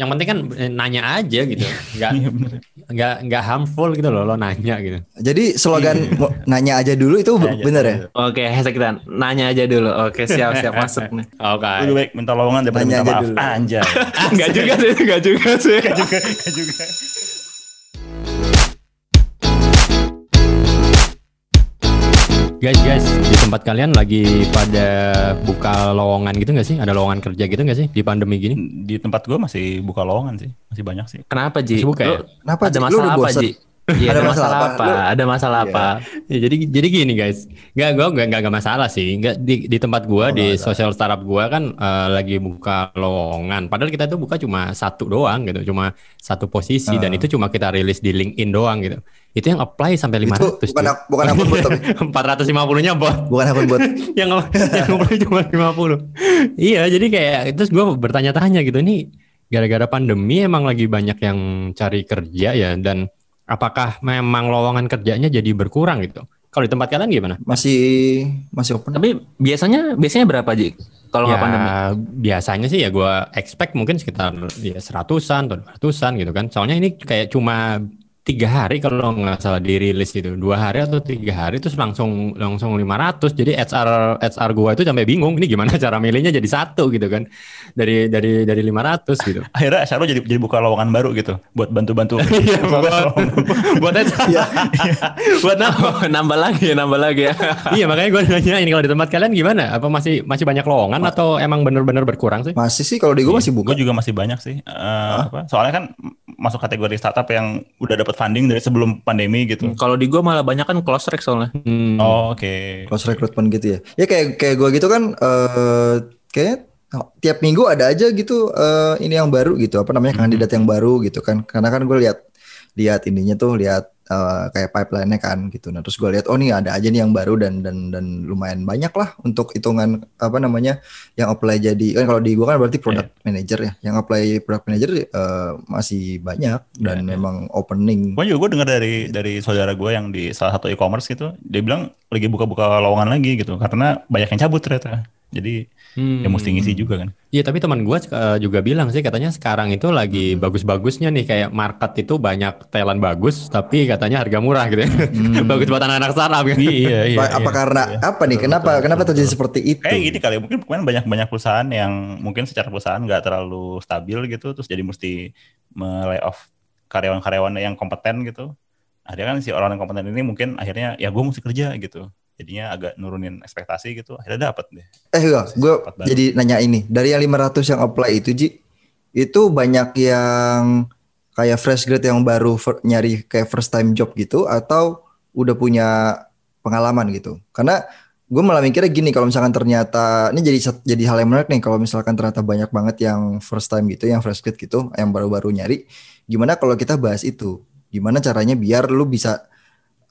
Yang penting kan eh, nanya aja gitu. Enggak enggak enggak harmful gitu loh lo nanya gitu. Jadi slogan mau nanya aja dulu itu Nanya aja bener ya? dulu. Oke, hashtag kita nanya aja dulu. Oke, siap siap masuk nih. Oke. Lebih baik minta lowongan daripada Nanya minta aja maaf. dulu. Anjay. Enggak juga sih, enggak juga sih. Gak juga, gak juga. Guys, guys, di tempat kalian lagi pada buka lowongan gitu nggak sih? Ada lowongan kerja gitu nggak sih di pandemi gini? Di tempat gue masih buka lowongan sih. Masih banyak sih. Kenapa, Ji? Masih buka ya? Lu Kenapa, ada Ji? Masalah apa, bosen? Ji? Iya, Ada ada masalah masalah apa? Lu- Ada masalah Iya. apa? Ya, jadi jadi gini guys, nggak gue nggak nggak masalah sih. Nggak di di tempat gua Oh, di social startup gua kan eh, lagi buka lowongan. Padahal kita tuh buka cuma satu doang gitu, cuma satu posisi dan Ah. itu cuma kita rilis di LinkedIn doang gitu. Itu yang apply sampai Itu 500 bukan bukan akun bot tapi 450-nya bot. bukan akun bot. yang yang apply cuma 50. Iya, jadi kayak terus gue bertanya-tanya gitu nih gara-gara pandemi emang lagi banyak yang cari kerja ya dan apakah memang lowongan kerjanya jadi berkurang gitu? Kalau di tempat kalian gimana? Masih masih open. Tapi biasanya biasanya berapa, Ji? Kalau nggak ya, pandemi? biasanya sih ya gue expect mungkin sekitar ya seratusan atau dua ratusan gitu kan. Soalnya ini kayak cuma tiga hari kalau nggak salah dirilis itu dua hari atau tiga hari terus langsung langsung 500 jadi HR HR gua itu sampai bingung ini gimana cara milihnya jadi satu gitu kan dari dari dari 500 gitu Akhirnya Syarul jadi jadi buka lowongan baru gitu buat bantu-bantu. Iya, buat buat Iya. buat nambah Oh, nambah lagi nambah lagi ya. iya makanya gue nanya ini kalau di tempat kalian gimana apa masih masih banyak lowongan atau emang bener-bener berkurang sih Masih sih kalau di gue masih buka. Juga masih banyak sih. Eh, apa? Soalnya kan masuk kategori startup yang udah dapat funding dari sebelum pandemi gitu. Kalau di gua malah banyak kan close track soalnya. Hmm. Oh, oke. Cross recruitment gitu ya. Ya kayak kayak gue gitu kan eh kayak tiap minggu ada aja gitu eh ini yang baru gitu apa namanya kandidat yang baru gitu kan. Karena kan gue lihat lihat ininya tuh lihat eh, kayak pipeline-nya kan gitu. Nah, terus gue lihat oh nih ada aja nih yang baru dan dan dan lumayan banyak lah untuk hitungan apa namanya yang apply jadi kan kalau di gue kan berarti product manager ya. Yang apply product manager eh, masih banyak dan Iya, iya. memang opening. Gue juga gue dengar dari dari saudara gue yang di salah satu e-commerce gitu, dia bilang lagi buka-buka lowongan lagi gitu karena banyak yang cabut ternyata. Jadi Hmm. ya mesti ngisi juga kan. Iya tapi teman gue juga bilang sih katanya sekarang itu lagi bagus-bagusnya nih kayak market itu banyak talent bagus tapi katanya harga murah gitu ya. Bagus buat anak-anak startup kan. iya, apa, apa karena apa nih? Kenapa kenapa terjadi seperti itu? Kayak gini kali, mungkin mungkin banyak-banyak perusahaan yang mungkin secara perusahaan nggak terlalu stabil gitu, terus jadi mesti melay off karyawan-karyawan yang kompeten gitu. Akhirnya kan si orang yang kompeten ini mungkin akhirnya ya gue mesti kerja gitu. Jadinya agak nurunin ekspektasi gitu. Akhirnya dapat deh. Eh enggak, gue banget. jadi nanya ini. Dari yang 500 yang apply itu, Ji, itu banyak yang kayak fresh grade yang baru fir- nyari kayak first time job gitu atau udah punya pengalaman gitu. Karena gue malah mikirnya gini, kalau misalkan ternyata ini jadi jadi hal yang menarik nih kalau misalkan ternyata banyak banget yang first time gitu, yang fresh grade gitu, yang baru-baru nyari, gimana kalau kita bahas itu? Gimana caranya biar lu bisa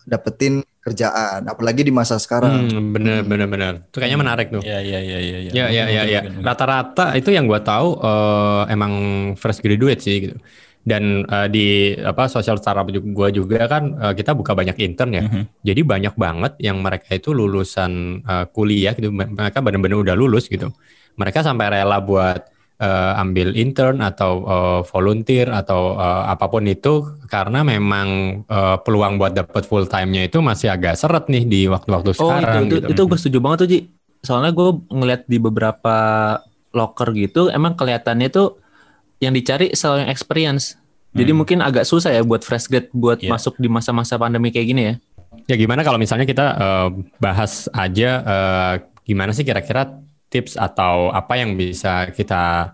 dapetin kerjaan, apalagi di masa sekarang. Hmm, bener bener bener. Itu kayaknya menarik tuh. Iya iya iya iya. Ya ya ya ya. Mungkin, mungkin. Rata-rata itu yang gua tahu eh, emang fresh graduate sih gitu. Dan eh, di apa social startup juga gua juga kan eh, kita buka banyak intern ya. Mhm. Jadi banyak banget yang mereka itu lulusan eh, kuliah gitu. Mereka benar-benar udah lulus gitu. Mereka sampai rela buat eh, ambil intern atau eh, volunteer atau eh, apa pun itu karena memang eh, peluang buat dapat full time-nya itu masih agak seret nih di waktu-waktu Oh, sekarang itu, itu, gitu. itu gue setuju banget tuh, Ji. Soalnya gue ngeliat di beberapa locker gitu, emang kelihatannya tuh yang dicari selalu yang experience. Jadi Hmm. mungkin agak susah ya buat fresh grade buat Iya. masuk di masa-masa pandemi kayak gini ya. Ya gimana kalau misalnya kita eh, bahas aja eh, gimana sih kira-kira tips atau apa yang bisa kita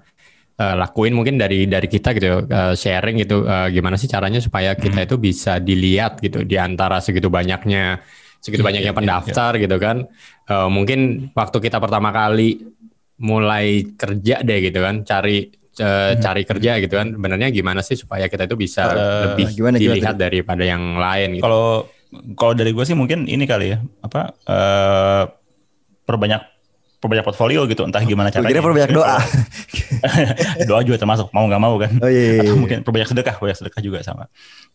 eh, lakuin mungkin dari dari kita gitu eh, sharing gitu eh, gimana sih caranya supaya kita itu bisa dilihat gitu di antara segitu banyaknya segitu Iya, banyaknya iya, pendaftar gitu kan. Eh, mungkin waktu kita pertama kali mulai kerja deh gitu kan cari eh, cari kerja gitu kan benernya gimana sih supaya kita itu bisa Eh, lebih gimana, gimana, dilihat daripada yang lain gitu. Kalau kalau dari gue sih mungkin ini kali ya apa eh perbanyak perbanyak portfolio gitu entah gimana caranya. kira perbanyak doa. doa juga termasuk mau nggak mau kan. Oh iya, iya, Atau iya. mungkin perbanyak sedekah, perbanyak sedekah juga sama.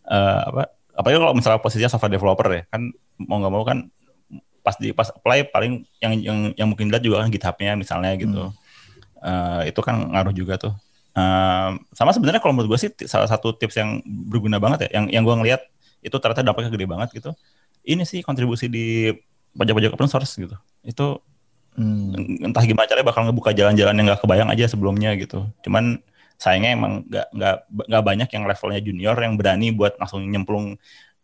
Eh apa? Apalagi kalau misalnya posisinya software developer ya kan mau nggak mau kan pas di pas apply paling yang yang yang mungkin lihat juga kan GitHub-nya misalnya gitu. Hmm. Eh, itu kan ngaruh juga tuh. Um, sama sebenarnya kalau menurut gue sih salah satu tips yang berguna banget ya, yang yang gue ngelihat itu ternyata dampaknya gede banget gitu. Ini sih kontribusi di pajak-pajak open source gitu. Itu hmm. entah gimana caranya bakal ngebuka jalan-jalan yang nggak kebayang aja sebelumnya gitu. Cuman sayangnya emang nggak nggak nggak banyak yang levelnya junior yang berani buat langsung nyemplung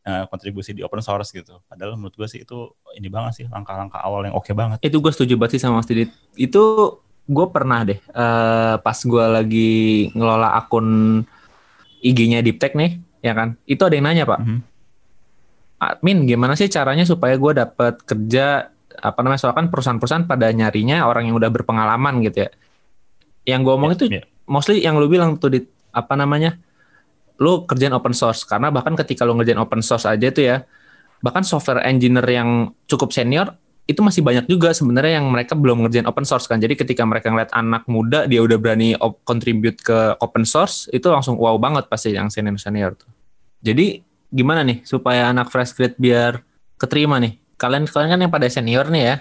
uh, kontribusi di open source gitu. Padahal menurut gue sih itu ini banget sih langkah-langkah awal yang oke okay banget. Itu gue setuju banget sih sama Mas Didit. Itu gue pernah deh uh, pas gue lagi ngelola akun IG-nya Deep Tech nih, ya kan? Itu ada yang nanya pak, mm -hmm. admin gimana sih caranya supaya gue dapat kerja apa namanya soalnya kan perusahaan-perusahaan pada nyarinya orang yang udah berpengalaman gitu ya. Yang gue omong yeah, itu yeah. mostly yang lu bilang tuh di apa namanya, lu kerjaan open source karena bahkan ketika lu ngerjain open source aja tuh ya, bahkan software engineer yang cukup senior itu masih banyak juga sebenarnya yang mereka belum ngerjain open source kan. Jadi ketika mereka ngeliat anak muda dia udah berani contribute ke open source itu langsung wow banget pasti yang senior senior tuh. Jadi gimana nih supaya anak fresh grade biar keterima nih? Kalian kalian kan yang pada senior nih ya.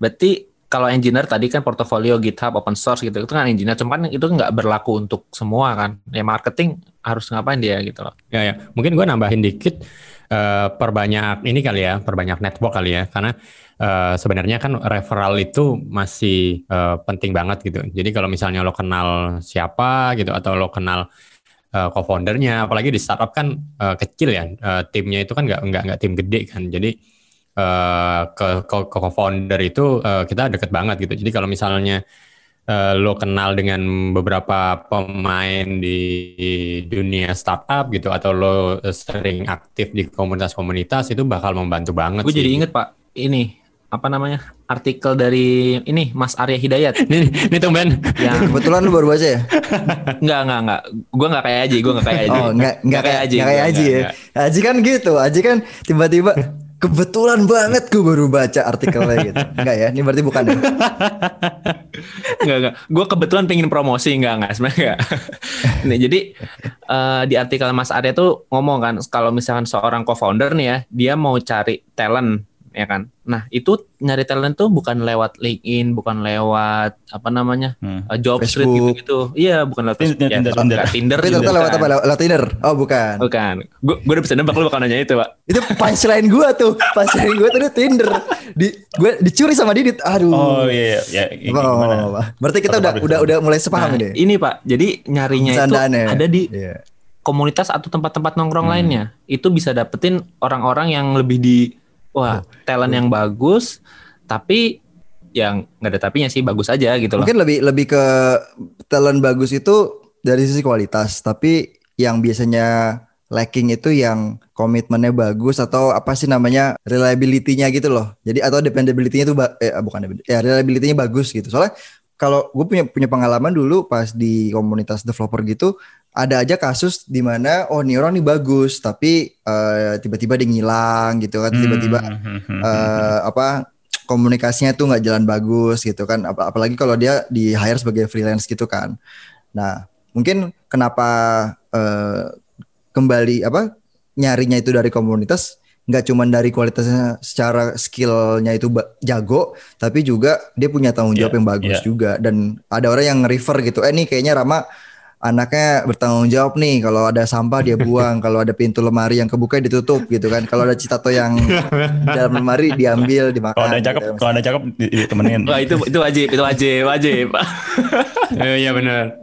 Berarti kalau engineer tadi kan portofolio GitHub open source gitu itu kan engineer cuman itu nggak berlaku untuk semua kan. Ya marketing harus ngapain dia gitu loh. Ya ya, mungkin gue nambahin dikit uh, perbanyak ini kali ya, perbanyak network kali ya karena uh, sebenarnya kan referral itu masih uh, penting banget gitu. Jadi kalau misalnya lo kenal siapa gitu atau lo kenal uh, co-foundernya, apalagi di startup kan uh, kecil ya, uh, timnya itu kan nggak nggak nggak tim gede kan. Jadi uh, ke ke, ke co-founder itu uh, kita deket banget gitu. Jadi kalau misalnya uh, lo kenal dengan beberapa pemain di dunia startup gitu atau lo sering aktif di komunitas-komunitas itu bakal membantu banget. Gue jadi inget pak ini apa namanya artikel dari ini Mas Arya Hidayat. ini, ini tumben. Yang kebetulan lu baru baca ya? enggak, enggak, enggak. Gue enggak kayak Aji, gue enggak kayak Aji. Oh, enggak, enggak kayak Aji. Enggak kayak Aji ya. Aji kan gitu. Aji kan tiba-tiba kebetulan banget gue baru baca artikelnya gitu. Enggak ya? Ini berarti bukan ya? enggak, enggak. Gue kebetulan pengen promosi enggak, enggak sebenarnya enggak. nih, jadi uh, di artikel Mas Arya tuh ngomong kan kalau misalkan seorang co-founder nih ya, dia mau cari talent ya kan. Nah itu nyari talent tuh bukan lewat LinkedIn, bukan lewat apa namanya hmm. uh, job street gitu-gitu. Iya bukan lewat Tinder, ya, Tinder, Tinder. Tinder. Tapi ternyata lewat apa? Lewat Tinder? Oh bukan. Bukan. Gue gue udah bisa nembak lu bakal nanya itu pak. itu punchline gue tuh. Punchline gue tuh Tinder. Di gue dicuri sama Didit. Aduh. Oh iya. iya. Ya, oh, berarti kita udah udah udah mulai sepaham nah, ini. Ini pak. Jadi nyarinya itu ada di yeah. komunitas atau tempat-tempat nongkrong hmm. lainnya. Itu bisa dapetin orang-orang yang lebih di wah talent yang bagus tapi yang nggak ada tapinya sih bagus aja gitu loh. Mungkin lebih lebih ke talent bagus itu dari sisi kualitas, tapi yang biasanya lacking itu yang komitmennya bagus atau apa sih namanya reliability-nya gitu loh. Jadi atau dependability-nya itu eh bukan ya reliability-nya bagus gitu. Soalnya kalau gue punya punya pengalaman dulu pas di komunitas developer gitu ada aja kasus di mana oh nih orang nih bagus tapi uh, tiba-tiba dia ngilang gitu kan tiba-tiba uh, apa komunikasinya tuh nggak jalan bagus gitu kan Ap apalagi kalau dia di hire sebagai freelance gitu kan. Nah mungkin kenapa uh, kembali apa nyarinya itu dari komunitas nggak cuma dari kualitasnya secara skillnya itu jago tapi juga dia punya tanggung jawab yeah, yang bagus yeah. juga. Dan ada orang yang refer gitu eh nih kayaknya Rama anaknya bertanggung jawab nih kalau ada sampah dia buang kalau ada pintu lemari yang kebuka ditutup gitu kan. Kalau ada citato yang dalam lemari diambil dimakan kalau ada cakep gitu, kalau ada cakep ditemenin wah itu itu wajib itu wajib wajib. Iya benar.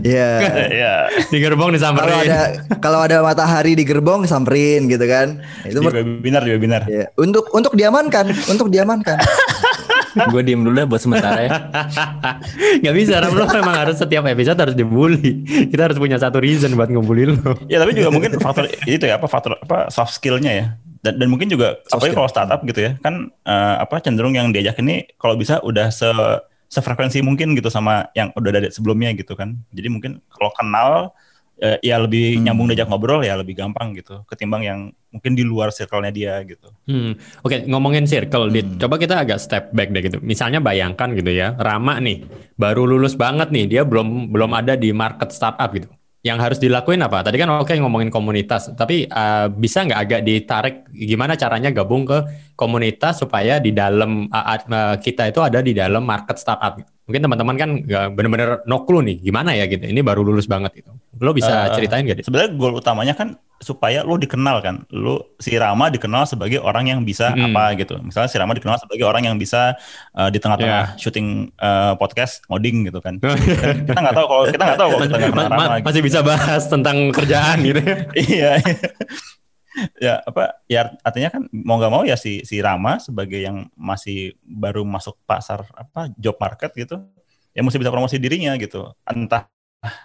Iya. Iya. Di gerbong disamperin. Kalau ada kalau ada matahari di gerbong samperin gitu kan. Itu juga benar juga benar ya. untuk untuk diamankan untuk diamankan gue diem dulu deh buat sementara ya. Gak bisa, Ram. Lo memang harus setiap episode harus dibully. Kita harus punya satu reason buat ngumpulin lo. Ya tapi juga mungkin faktor itu ya apa faktor apa soft skillnya ya. Dan, dan mungkin juga soft apalagi kalau startup gitu ya kan uh, apa cenderung yang diajak ini kalau bisa udah se sefrekuensi mungkin gitu sama yang udah ada sebelumnya gitu kan. Jadi mungkin kalau kenal uh, ya lebih hmm. nyambung diajak ngobrol ya lebih gampang gitu ketimbang yang mungkin di luar circle-nya dia gitu. Hmm. Oke, okay, ngomongin circle, hmm. coba kita agak step back deh gitu. Misalnya bayangkan gitu ya, Rama nih baru lulus banget nih, dia belum belum ada di market startup gitu. Yang harus dilakuin apa? Tadi kan oke okay, ngomongin komunitas, tapi uh, bisa nggak agak ditarik gimana caranya gabung ke komunitas supaya di dalam uh, uh, kita itu ada di dalam market startup. Mungkin teman-teman kan nggak benar-benar no clue nih gimana ya gitu. Ini baru lulus banget gitu. Lo bisa uh, ceritain gak? Sebenarnya goal utamanya kan supaya lo dikenal kan. Lo si Rama dikenal sebagai orang yang bisa hmm. apa gitu. Misalnya si Rama dikenal sebagai orang yang bisa uh, di tengah-tengah yeah. syuting uh, podcast ngoding gitu kan. kita nggak tahu kalau kita nggak tahu kalau kita nggak kenal Rama. Masih gitu. bisa bahas tentang kerjaan gitu. iya. Ya apa ya artinya kan mau nggak mau ya si si Rama sebagai yang masih baru masuk pasar apa job market gitu ya mesti bisa promosi dirinya gitu. Entah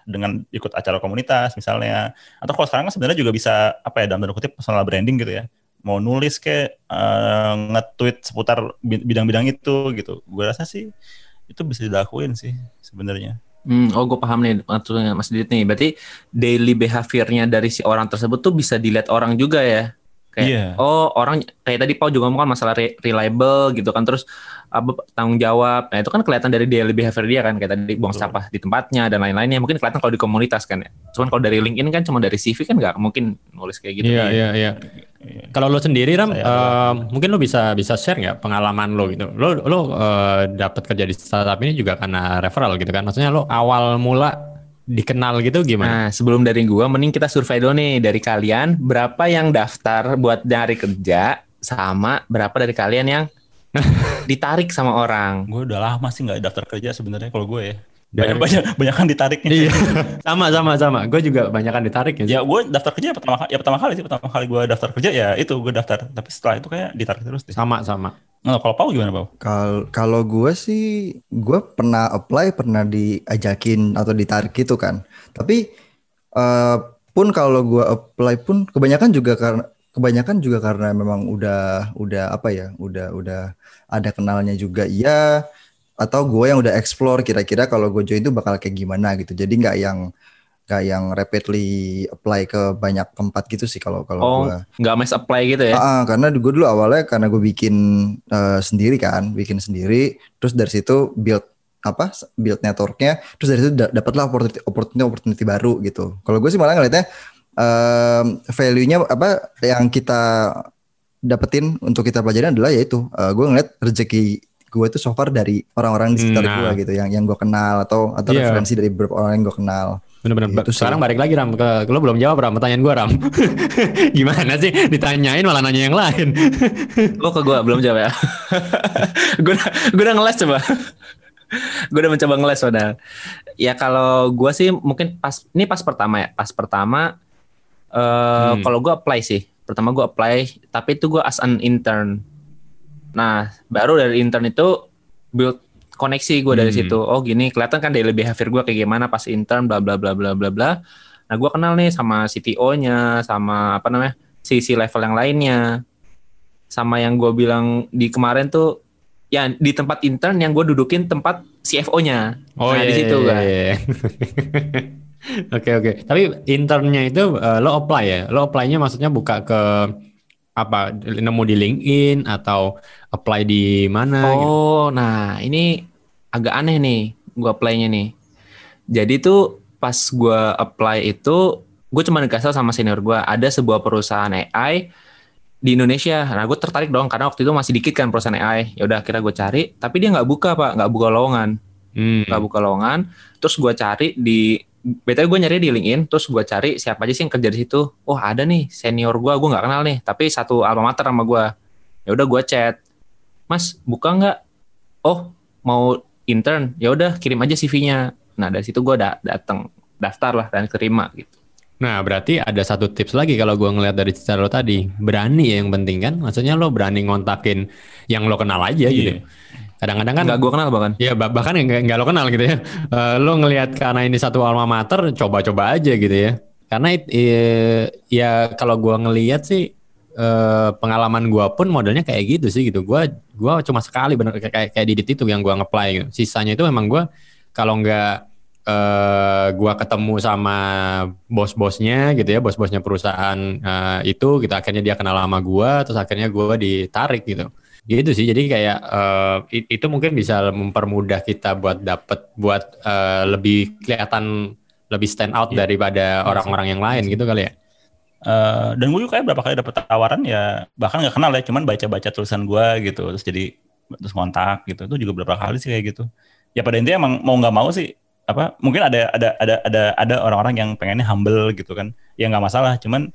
dengan ikut acara komunitas misalnya atau kalau sekarang kan sebenarnya juga bisa apa ya dalam tanda kutip personal branding gitu ya. Mau nulis ke uh, nge-tweet seputar bidang-bidang itu gitu. Gue rasa sih itu bisa dilakuin sih sebenarnya Hmm, oh gue paham nih maksudnya Mas Didit nih. Berarti daily behaviornya dari si orang tersebut tuh bisa dilihat orang juga ya. Kayak yeah. oh orang kayak tadi Pau juga ngomong kan masalah re reliable gitu kan terus apa tanggung jawab. Nah, itu kan kelihatan dari daily behavior dia kan kayak tadi buang sampah di tempatnya dan lain-lainnya. Mungkin kelihatan kalau di komunitas kan ya. Cuman kalau dari LinkedIn kan cuma dari CV kan nggak mungkin nulis kayak gitu. Iya, iya, iya. Kalau lo sendiri Ram, uh, mungkin lo bisa bisa share nggak pengalaman lo gitu. Lo lo uh, dapat kerja di startup ini juga karena referral gitu kan. Maksudnya lo awal mula dikenal gitu gimana? Nah, sebelum dari gua mending kita survei dulu nih dari kalian berapa yang daftar buat nyari kerja sama berapa dari kalian yang ditarik sama orang. Gue udah lama sih nggak daftar kerja sebenarnya kalau gue ya. Banyak, banyak, banyak kan ditariknya. Iya. sama sama sama. Gue juga banyak kan ditarik ya. Ya gue daftar kerja pertama kali, ya pertama kali sih pertama kali gue daftar kerja ya itu gue daftar. Tapi setelah itu kayak ditarik terus. Deh. Sama sama. Nah, kalau Pau gimana Pau? Kalau kalau gue sih gue pernah apply pernah diajakin atau ditarik gitu kan. Tapi uh, pun kalau gue apply pun kebanyakan juga karena kebanyakan juga karena memang udah udah apa ya udah udah ada kenalnya juga iya atau gue yang udah explore kira-kira kalau gue join itu bakal kayak gimana gitu. Jadi nggak yang nggak yang rapidly apply ke banyak tempat gitu sih kalau kalau oh, gue nggak mass apply gitu ya? Uh, karena gue dulu awalnya karena gue bikin uh, sendiri kan bikin sendiri terus dari situ build apa build networknya terus dari situ dapatlah opportunity opportunity opportunity baru gitu. Kalau gue sih malah ngeliatnya um, value-nya apa yang kita dapetin untuk kita pelajarin adalah yaitu uh, gue ngeliat rezeki gue itu so far dari orang-orang di sekitar nah. gue gitu yang yang gue kenal atau atau yeah. referensi dari beberapa orang yang gue kenal. Bener-bener. Gitu Sekarang balik lagi Ram ke lo belum jawab Ram pertanyaan gue Ram. Gimana sih ditanyain malah nanya yang lain. lo ke gue belum jawab ya. gue gue udah ngeles coba. gue udah mencoba ngeles padahal. Ya kalau gue sih mungkin pas ini pas pertama ya. Pas pertama uh, hmm. kalau gue apply sih. Pertama gue apply tapi itu gue as an intern Nah, baru dari intern itu build koneksi gue dari hmm. situ. Oh gini, kelihatan kan daily behavior gue kayak gimana pas intern, bla bla bla bla bla bla. Nah, gue kenal nih sama CTO-nya, sama apa namanya, sisi level yang lainnya, sama yang gue bilang di kemarin tuh, ya di tempat intern yang gue dudukin tempat CFO-nya. Oh nah, iya, di situ iya, kan. Iya. Oke oke. Tapi internnya itu uh, lo apply ya? Lo apply-nya maksudnya buka ke apa nemu di LinkedIn atau apply di mana? Gitu? Oh, gitu? nah ini agak aneh nih, gua apply-nya nih. Jadi tuh pas gua apply itu, gue cuma dikasih sama senior gua ada sebuah perusahaan AI di Indonesia. Nah, gue tertarik dong karena waktu itu masih dikit kan perusahaan AI. Ya udah kira gue cari, tapi dia nggak buka pak, nggak buka lowongan, hmm. nggak hmm. buka lowongan. Terus gue cari di BTW gue nyari di LinkedIn, terus gue cari siapa aja sih yang kerja di situ. Oh ada nih senior gue, gue nggak kenal nih, tapi satu alma mater sama gue. Ya udah gue chat, Mas buka nggak? Oh mau intern, ya udah kirim aja CV-nya. Nah dari situ gue da datang daftar lah dan terima gitu. Nah berarti ada satu tips lagi kalau gue ngeliat dari cerita lo tadi, berani ya yang penting kan, maksudnya lo berani ngontakin yang lo kenal aja iya. gitu kadang-kadang kan nggak gue kenal bahkan. Ya bahkan nggak nggak lo kenal gitu ya. Uh, lo ngelihat karena ini satu alma mater coba-coba aja gitu ya. Karena it, ya kalau gue ngelihat sih uh, pengalaman gue pun modelnya kayak gitu sih gitu. Gue gua cuma sekali bener kayak kayak didit itu yang gue ngeplay gitu. sisanya itu memang gue kalau nggak uh, gua ketemu sama bos-bosnya gitu ya, bos-bosnya perusahaan uh, itu, gitu akhirnya dia kenal sama gua, terus akhirnya gua ditarik gitu gitu sih. Jadi kayak uh, itu mungkin bisa mempermudah kita buat dapet buat uh, lebih kelihatan lebih stand out yeah. daripada iya orang-orang yang lain gitu kali ya? Uh, dan gue juga kayak berapa kali dapet tawaran ya bahkan nggak kenal ya cuman baca-baca tulisan gue gitu terus jadi terus kontak gitu. Itu juga beberapa kali sih kayak gitu. Ya pada intinya emang mau nggak mau sih apa mungkin ada ada ada ada ada orang-orang yang pengennya humble gitu kan. Ya nggak masalah cuman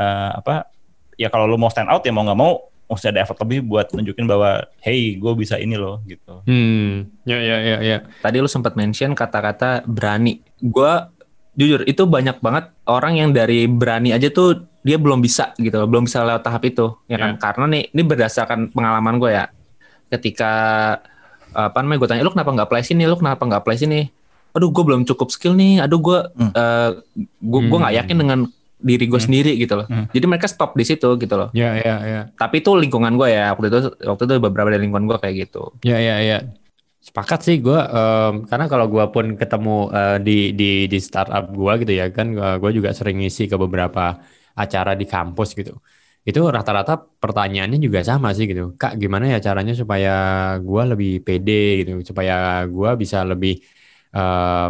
uh, apa ya kalau lu mau stand out ya mau nggak mau mesti ada effort lebih buat nunjukin bahwa hey gue bisa ini loh gitu. Hmm, ya ya ya ya. Tadi lu sempat mention kata-kata berani. Gue jujur itu banyak banget orang yang dari berani aja tuh dia belum bisa gitu belum bisa lewat tahap itu ya kan yeah. karena nih ini berdasarkan pengalaman gue ya ketika apa namanya gue tanya lu kenapa nggak apply sini lu kenapa nggak apply sini aduh gue belum cukup skill nih aduh gue hmm. uh, gue gue nggak hmm. yakin dengan diri gue hmm. sendiri gitu loh hmm. jadi mereka stop di situ gitu loh ya yeah, ya yeah, ya yeah. tapi itu lingkungan gue ya waktu itu waktu itu beberapa dari lingkungan gue kayak gitu ya ya ya Sepakat sih gue, um, karena kalau gue pun ketemu uh, di di di startup gue gitu ya kan, gue juga sering ngisi ke beberapa acara di kampus gitu. Itu rata-rata pertanyaannya juga sama sih gitu. Kak, gimana ya caranya supaya gue lebih pede gitu, supaya gue bisa lebih uh,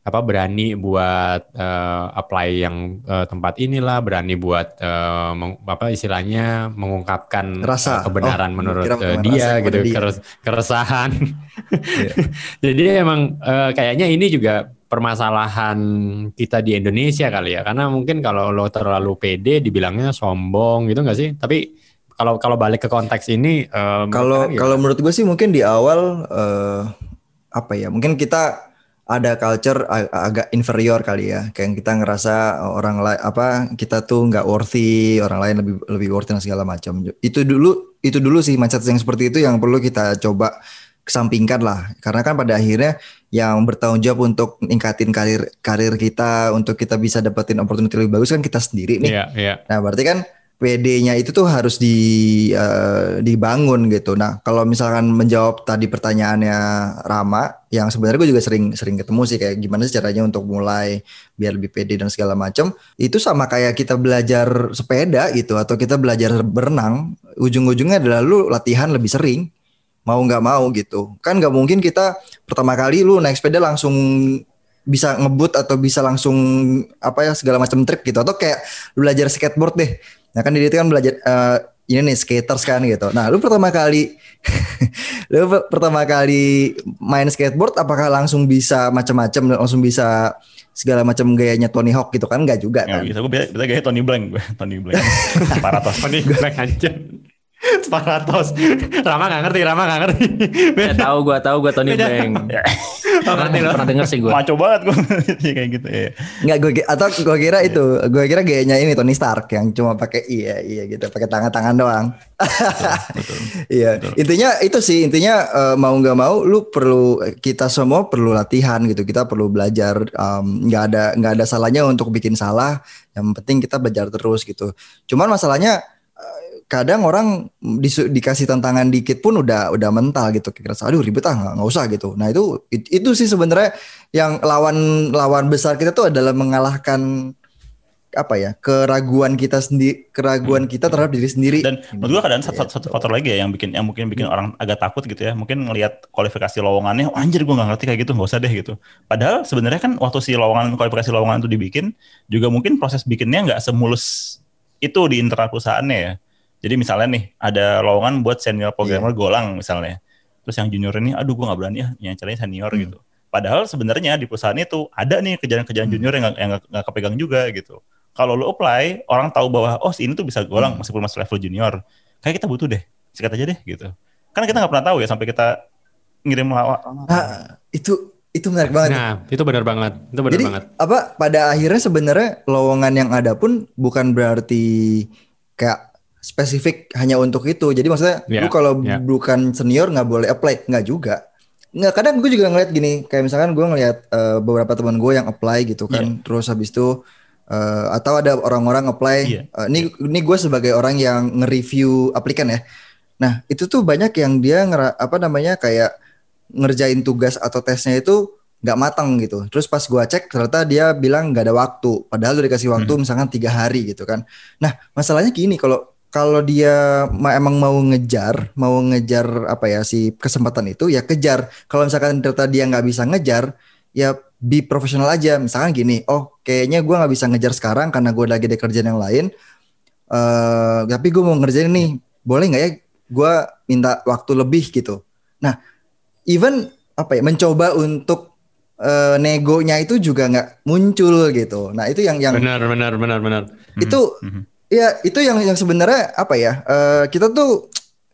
apa berani buat uh, apply yang uh, tempat inilah berani buat uh, meng, apa istilahnya mengungkapkan rasa. Uh, kebenaran oh, menurut uh, dia gitu dia. keresahan. Yeah. jadi emang uh, kayaknya ini juga permasalahan kita di Indonesia kali ya. Karena mungkin kalau lo terlalu pede dibilangnya sombong gitu nggak sih? Tapi kalau kalau balik ke konteks ini kalau um, kalau menurut gue sih mungkin di awal uh, apa ya mungkin kita ada culture ag agak inferior kali ya. Kayak kita ngerasa orang lain apa kita tuh nggak worthy orang lain lebih lebih worthy dan segala macam. Itu dulu itu dulu sih mindset yang seperti itu yang perlu kita coba kesampingkan lah. Karena kan pada akhirnya yang bertanggung jawab untuk ningkatin karir karir kita untuk kita bisa dapetin opportunity lebih bagus kan kita sendiri nih. Yeah, yeah. nah berarti kan PD-nya itu tuh harus di uh, dibangun gitu. Nah, kalau misalkan menjawab tadi pertanyaannya Rama, yang sebenarnya gue juga sering sering ketemu sih kayak gimana sih caranya untuk mulai biar lebih pede dan segala macam. Itu sama kayak kita belajar sepeda gitu atau kita belajar berenang, ujung-ujungnya adalah lu latihan lebih sering mau nggak mau gitu. Kan nggak mungkin kita pertama kali lu naik sepeda langsung bisa ngebut atau bisa langsung apa ya segala macam trik gitu atau kayak lu belajar skateboard deh Nah kan di itu kan belajar uh, ini nih skaters kan gitu. Nah lu pertama kali lu pertama kali main skateboard apakah langsung bisa macam-macam langsung bisa segala macam gayanya Tony Hawk gitu kan enggak juga kan? Ya, bisa gue bisa, bisa gaya Tony Blank gue, Tony Blank. Paratos. Tony Blank aja. Sparatos. Rama gak ngerti, Rama gak ngerti. Ya, tahu gue, tahu gue Tony Blank. Ya. Oh, pernah, pernah denger sih gue. Maco banget gue kayak gitu ya. Enggak gue atau gue kira itu, gue kira gayanya ini Tony Stark yang cuma pakai iya iya gitu, pakai tangan-tangan doang. Iya, intinya itu sih intinya uh, mau nggak mau lu perlu kita semua perlu latihan gitu. Kita perlu belajar nggak um, ada nggak ada salahnya untuk bikin salah. Yang penting kita belajar terus gitu. Cuman masalahnya kadang orang di, dikasih tantangan dikit pun udah udah mental gitu. Kira aduh ribet ah nggak usah gitu. Nah itu itu sih sebenarnya yang lawan lawan besar kita tuh adalah mengalahkan apa ya keraguan kita sendiri keraguan kita terhadap diri sendiri. Dan menurut gua kadang satu, satu faktor lagi ya yang bikin yang mungkin bikin hmm. orang agak takut gitu ya. Mungkin ngelihat kualifikasi lowongannya oh, anjir gua nggak ngerti kayak gitu nggak usah deh gitu. Padahal sebenarnya kan waktu si lowongan kualifikasi lowongan itu dibikin juga mungkin proses bikinnya nggak semulus itu di internal perusahaannya ya jadi misalnya nih ada lowongan buat senior programmer yeah. golang misalnya. Terus yang junior ini aduh gue nggak berani ya yang caranya senior hmm. gitu. Padahal sebenarnya di perusahaan itu ada nih kejaran-kejaran hmm. junior yang nggak kepegang juga gitu. Kalau lo apply, orang tahu bahwa oh si ini tuh bisa golang hmm. meskipun masih level junior. Kayak kita butuh deh, sikat aja deh gitu. Karena kita nggak pernah tahu ya sampai kita ngirim lawak. Nah, itu itu menarik banget. Nah, itu benar banget. Itu benar Jadi, banget. apa pada akhirnya sebenarnya lowongan yang ada pun bukan berarti kayak spesifik hanya untuk itu. Jadi maksudnya yeah, lu kalau yeah. bukan senior nggak boleh apply, nggak juga. Nggak kadang gue juga ngeliat gini, kayak misalkan gue ngeliat uh, beberapa teman gue yang apply gitu kan, yeah. terus habis itu uh, atau ada orang-orang apply. Yeah. Uh, ini ini gue sebagai orang yang nge-review aplikan ya. Nah itu tuh banyak yang dia ngera, apa namanya kayak ngerjain tugas atau tesnya itu nggak matang gitu. Terus pas gue cek ternyata dia bilang nggak ada waktu. Padahal udah dikasih waktu hmm. misalkan tiga hari gitu kan. Nah masalahnya gini kalau kalau dia emang mau ngejar, mau ngejar apa ya si kesempatan itu ya kejar. Kalau misalkan ternyata dia nggak bisa ngejar, ya be profesional aja. Misalkan gini, oh kayaknya gue nggak bisa ngejar sekarang karena gue lagi ada kerjaan yang lain. eh tapi gue mau ngerjain nih, boleh nggak ya? Gue minta waktu lebih gitu. Nah, even apa ya mencoba untuk eh, negonya itu juga nggak muncul gitu. Nah itu yang yang Benar, benar, benar, benar. itu Mhm. Ya itu yang yang sebenarnya apa ya eh, kita tuh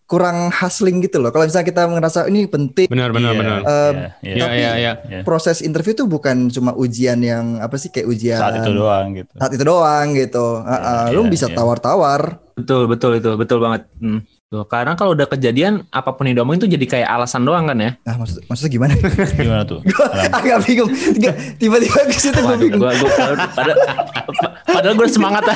kurang hustling gitu loh. Kalau misalnya kita ngerasa ini penting, Benar, benar, Iya, benar. Eh, iya, Iya, iya. iya, iya. Iya. proses interview tuh bukan cuma ujian yang apa sih kayak ujian Saat itu doang gitu. saat itu doang gitu. Ah, ah, lu iya, bisa iya. tawar-tawar. Betul, betul itu, betul banget. Hmm. Tuh, karena kalau udah kejadian apa pun yang diomongin tuh jadi kayak alasan doang kan ya. Nah maksud maksudnya gimana? Gimana tuh? Alam. Agak bingung. Tiga- Tiba-tiba ke situ gue bingung. gua, gua, padahal, padahal gue semangat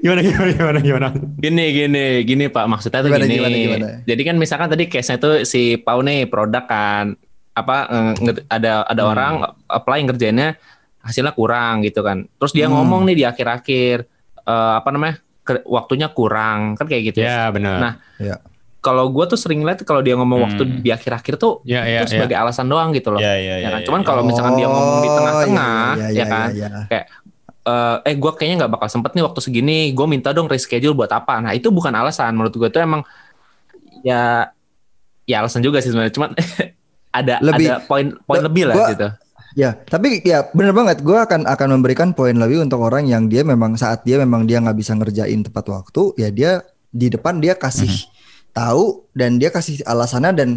Gimana, gimana, gimana, gimana? Gini, gini, gini Pak. Maksudnya tuh Gimana, gini. gimana, gimana? Jadi kan misalkan tadi case-nya tuh si Pau nih produk kan apa eh, ada ada Hmm. orang apply ngerjainnya hasilnya kurang gitu kan. Terus dia Hmm. ngomong nih di akhir-akhir eh, apa namanya? Ke- waktunya kurang kan kayak gitu Ya, ya. benar. Nah, Ya. Kalau gue tuh sering lihat kalau dia ngomong waktu Hmm. di akhir-akhir tuh Ya, ya, itu sebagai alasan doang gitu loh. Ya, ya, ya ya. kan? ya, Cuman ya. kalau misalkan dia ngomong di Oh, tengah-tengah, iya, iya, ya iya, kan? iya, iya. eh eh gue kayaknya nggak bakal sempet nih waktu segini gue minta dong reschedule buat apa nah itu bukan alasan menurut gue itu emang ya ya alasan juga sih sebenarnya cuman ada Lebih- ada poin poin lebih lah gua- gitu Ya, tapi ya bener banget. Gue akan akan memberikan poin lebih untuk orang yang dia memang saat dia memang dia nggak bisa ngerjain tepat waktu, ya dia di depan dia kasih tahu dan dia kasih alasannya dan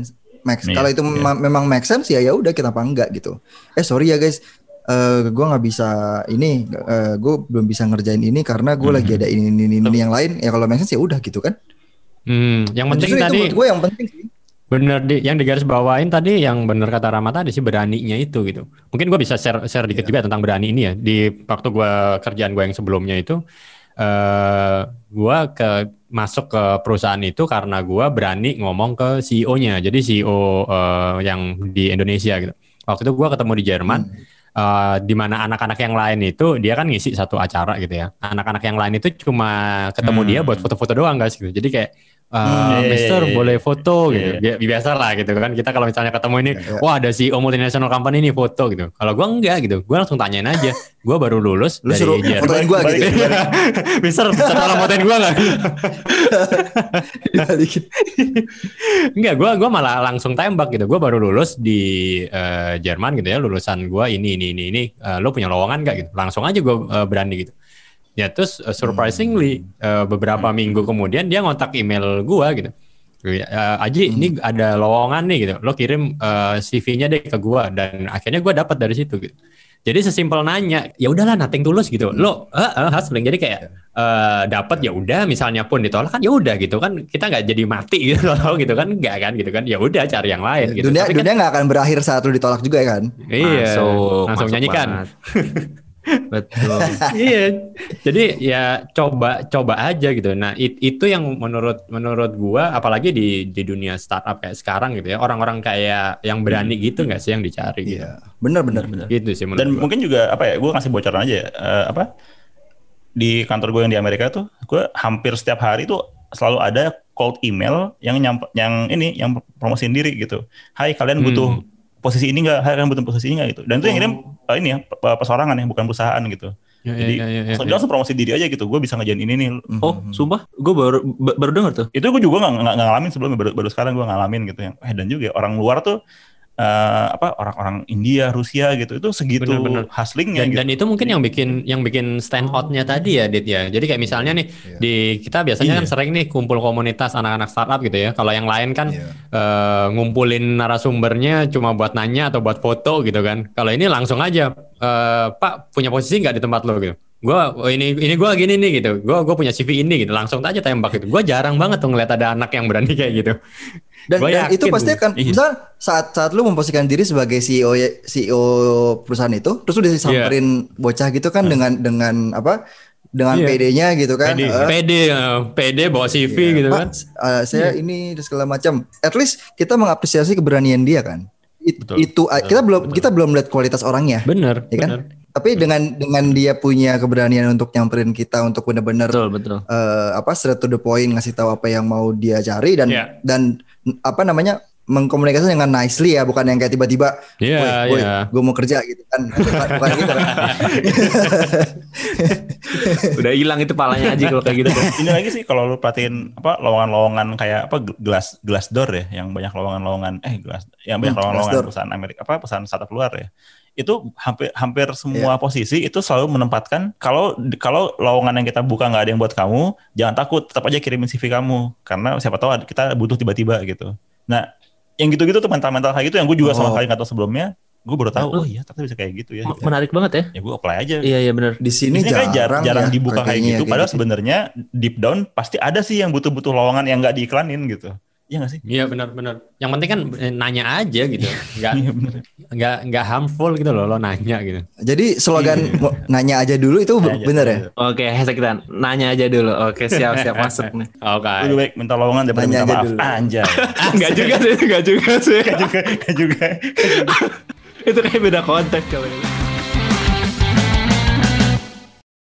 max. Iya, Kalau itu iya. mema- memang make sense ya ya udah kenapa enggak gitu. Eh sorry ya guys, eh gue nggak bisa ini, gue belum bisa ngerjain ini karena gue lagi ada ini ini, ini, ini yang lain. Ya kalau make sense ya udah gitu kan. Hmm, yang penting justru itu tadi gue yang penting sih. Bener di yang digaris bawain tadi yang bener kata Rama tadi sih beraninya itu gitu. Mungkin gue bisa share share dikit juga tentang berani ini ya. Di waktu gue kerjaan gue yang sebelumnya itu eh gue ke masuk ke perusahaan itu karena gue berani ngomong ke CEO-nya. Jadi CEO eh, yang di Indonesia gitu. Waktu itu gue ketemu di Jerman. eh, di mana anak-anak yang lain itu dia kan ngisi satu acara gitu ya. Anak-anak yang lain itu cuma ketemu Hmm. dia buat foto-foto doang guys gitu. Jadi kayak eh, Hmm, iya, Mister iya, iya. boleh foto gitu. Iya, Bi- Biasa lah gitu kan. Kita kalau misalnya ketemu ini, Iya, iya. wah ada CEO multinational company ini foto gitu. Kalau gua enggak gitu. Gua langsung tanyain aja. Gua baru lulus Lu dari suruh Jerman. fotoin gue gitu. balik- Mister, Mister tolong fotoin gua enggak? Dibalikin. Enggak, gua gua malah langsung tembak gitu. Gua baru lulus di eh, Jerman gitu ya, lulusan gua ini ini ini ini. Eh, lo punya lowongan enggak gitu? Langsung aja gua eh, berani gitu. Ya terus eh, surprisingly eh, beberapa minggu kemudian dia ngontak email gua gitu. Eh, Aji, ini ada lowongan nih gitu. Lo kirim eh, CV-nya deh ke gua dan akhirnya gua dapat dari situ gitu. Jadi sesimpel nanya, ya udahlah nothing tulus gitu. Lo eh eh, hustling. Jadi kayak eh dapat ya udah misalnya pun ditolak kan ya udah gitu kan kita nggak jadi mati gitu loh gitu kan enggak kan gitu kan ya udah cari yang lain gitu. Dunia Tapi kan- dunia nggak akan berakhir saat lu ditolak juga ya kan. iya, Masuk, langsung masuk nyanyikan. betul iya. Jadi ya coba coba aja gitu. Nah, it- itu yang menurut menurut gua apalagi di di dunia startup kayak sekarang gitu ya. Orang-orang kayak yang berani gitu nggak sih yang dicari gitu. Iya, benar benar. Gitu sih menurut Dan gua. mungkin juga apa ya? Gue ngasih bocoran aja ya. eh, apa di kantor gue yang di Amerika tuh, gue hampir setiap hari tuh selalu ada cold email yang nyampe, yang ini yang promosiin diri gitu. Hai kalian Hmm. Posisi ini nggak? Hai kalian butuh posisi ini nggak gitu. Dan itu yang ngirim eh, ini ya pe- pesorangan ya, bukan perusahaan gitu. Ya, ya, Jadi ya, ya, ya, langsung, ya. langsung promosi diri aja gitu. Gue bisa ngejain ini nih. oh sumpah gue baru ba- baru denger tuh Itu gue juga nggak ngalamin sebelumnya. Baru, baru sekarang gue ngalamin gitu yang. Eh dan juga orang luar tuh eh, apa orang-orang India, Rusia gitu itu segitu Bener-bener. hustlingnya dan, gitu. dan itu mungkin yang bikin yang bikin stand outnya tadi ya Dit ya jadi kayak misalnya nih Iya. di kita biasanya kan Iya. sering nih kumpul komunitas anak-anak startup gitu ya kalau yang lain kan Iya. eh, ngumpulin narasumbernya cuma buat nanya atau buat foto gitu kan kalau ini langsung aja eh, Pak punya posisi nggak di tempat lo gitu gua oh, ini ini gua gini nih gitu gua gua punya CV ini gitu langsung aja tembak gitu gua jarang banget tuh ngeliat ada anak yang berani kayak gitu Dan, Gua dan itu yakin. pasti akan Iya. misal saat saat lu memposisikan diri sebagai CEO CEO perusahaan itu, terus lu disamperin bocah gitu kan dengan dengan apa? Dengan Iya. PD-nya gitu kan. PD eh, PD eh, PD bawa CV iya, gitu Pak, kan eh, saya ini dan segala macam. At least kita mengapresiasi keberanian dia kan. It- Betul, itu eh, kita belum kita belum lihat kualitas orangnya. bener Ya kan? bener Tapi dengan dengan dia punya keberanian untuk nyamperin kita untuk benar-benar betul betul eh, apa straight to the point ngasih tahu apa yang mau dia cari dan Iya. dan apa namanya mengkomunikasikan dengan nicely ya, bukan yang kayak tiba-tiba, Iya, "Woi, iya. gue mau kerja gitu kan, bukan, bukan gitu kan. Udah hilang itu palanya aja kalau kayak gitu. Ini lagi sih kalau lu perhatiin apa lowongan-lowongan kayak apa glass glass door ya, yang banyak lowongan-lowongan eh glass yang banyak Hmm, lowongan-lowongan Glassdoor. perusahaan Amerika apa perusahaan startup luar ya. Itu hampir hampir semua posisi itu selalu menempatkan kalau kalau lowongan yang kita buka nggak ada yang buat kamu, jangan takut, tetap aja kirimin CV kamu karena siapa tahu kita butuh tiba-tiba gitu. Nah, yang gitu-gitu tuh mental-mental kayak gitu yang gue juga sama Oh. sekali nggak tahu sebelumnya, gue baru tahu, oh iya ternyata bisa kayak gitu ya. Menarik banget ya. Ya gue apply aja. Iya iya benar. Di sini Ini kan jarang, jarang, ya, dibuka kayak gitu. Padahal gitu. sebenarnya deep down pasti ada sih yang butuh-butuh lowongan yang nggak diiklanin gitu. Iya nggak sih? Iya benar-benar. Yang penting kan eh, nanya aja gitu. Nggak Iya bener. nggak nggak harmful gitu loh lo nanya gitu. Jadi slogan mau nanya aja dulu itu Nanya aja bener ya? Oke, hashtag kita nanya aja dulu. Oke, siap siap masuk nih. Oke. Lebih baik minta lowongan daripada Nanya minta aja maaf. dulu. Anjay. Enggak juga sih, enggak juga sih. Gak juga, gak juga. itu kayak beda konteks kalau ini.